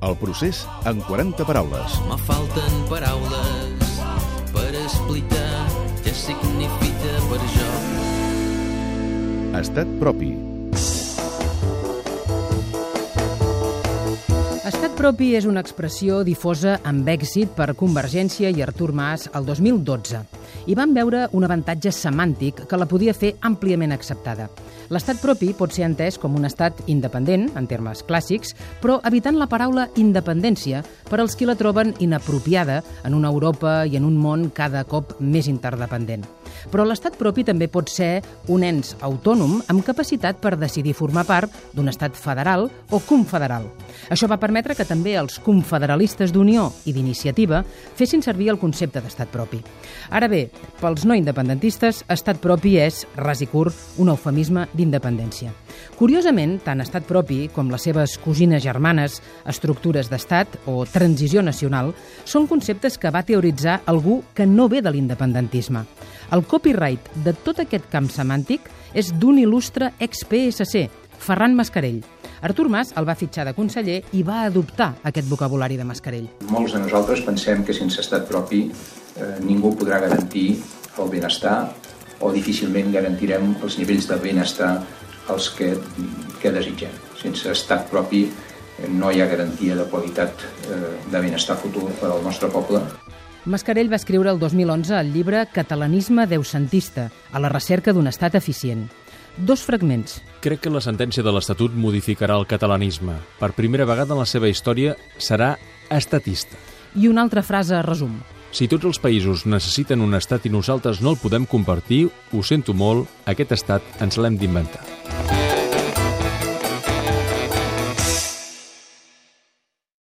El procés en 40 paraules. Me falten paraules per explicar què significa per jo. Estat propi. Estat propi és una expressió difosa amb èxit per Convergència i Artur Mas el 2012 i van veure un avantatge semàntic que la podia fer àmpliament acceptada. L'estat propi pot ser entès com un estat independent, en termes clàssics, però evitant la paraula independència per als qui la troben inapropiada en una Europa i en un món cada cop més interdependent. Però l'estat propi també pot ser un ens autònom amb capacitat per decidir formar part d'un estat federal o confederal. Això va permetre que també els confederalistes d'Unió i d'Iniciativa fessin servir el concepte d'estat propi. Ara bé, pels no independentistes, estat propi és, ras i curt, un eufemisme d'independència. Curiosament, tant estat propi com les seves cosines germanes, estructures d'estat o transició nacional, són conceptes que va teoritzar algú que no ve de l'independentisme. El copyright de tot aquest camp semàntic és d'un il·lustre ex-PSC, Ferran Mascarell. Artur Mas el va fitxar de conseller i va adoptar aquest vocabulari de Mascarell. Molts de nosaltres pensem que sense estat propi eh, ningú podrà garantir el benestar o difícilment garantirem els nivells de benestar els que, que desitgem. Sense estat propi eh, no hi ha garantia de qualitat eh, de benestar futur per al nostre poble. Mascarell va escriure el 2011 el llibre Catalanisme deucentista, a la recerca d'un estat eficient. Dos fragments. Crec que la sentència de l'Estatut modificarà el catalanisme. Per primera vegada en la seva història serà estatista. I una altra frase a resum. Si tots els països necessiten un estat i nosaltres no el podem compartir, ho sento molt, aquest estat ens l'hem d'inventar.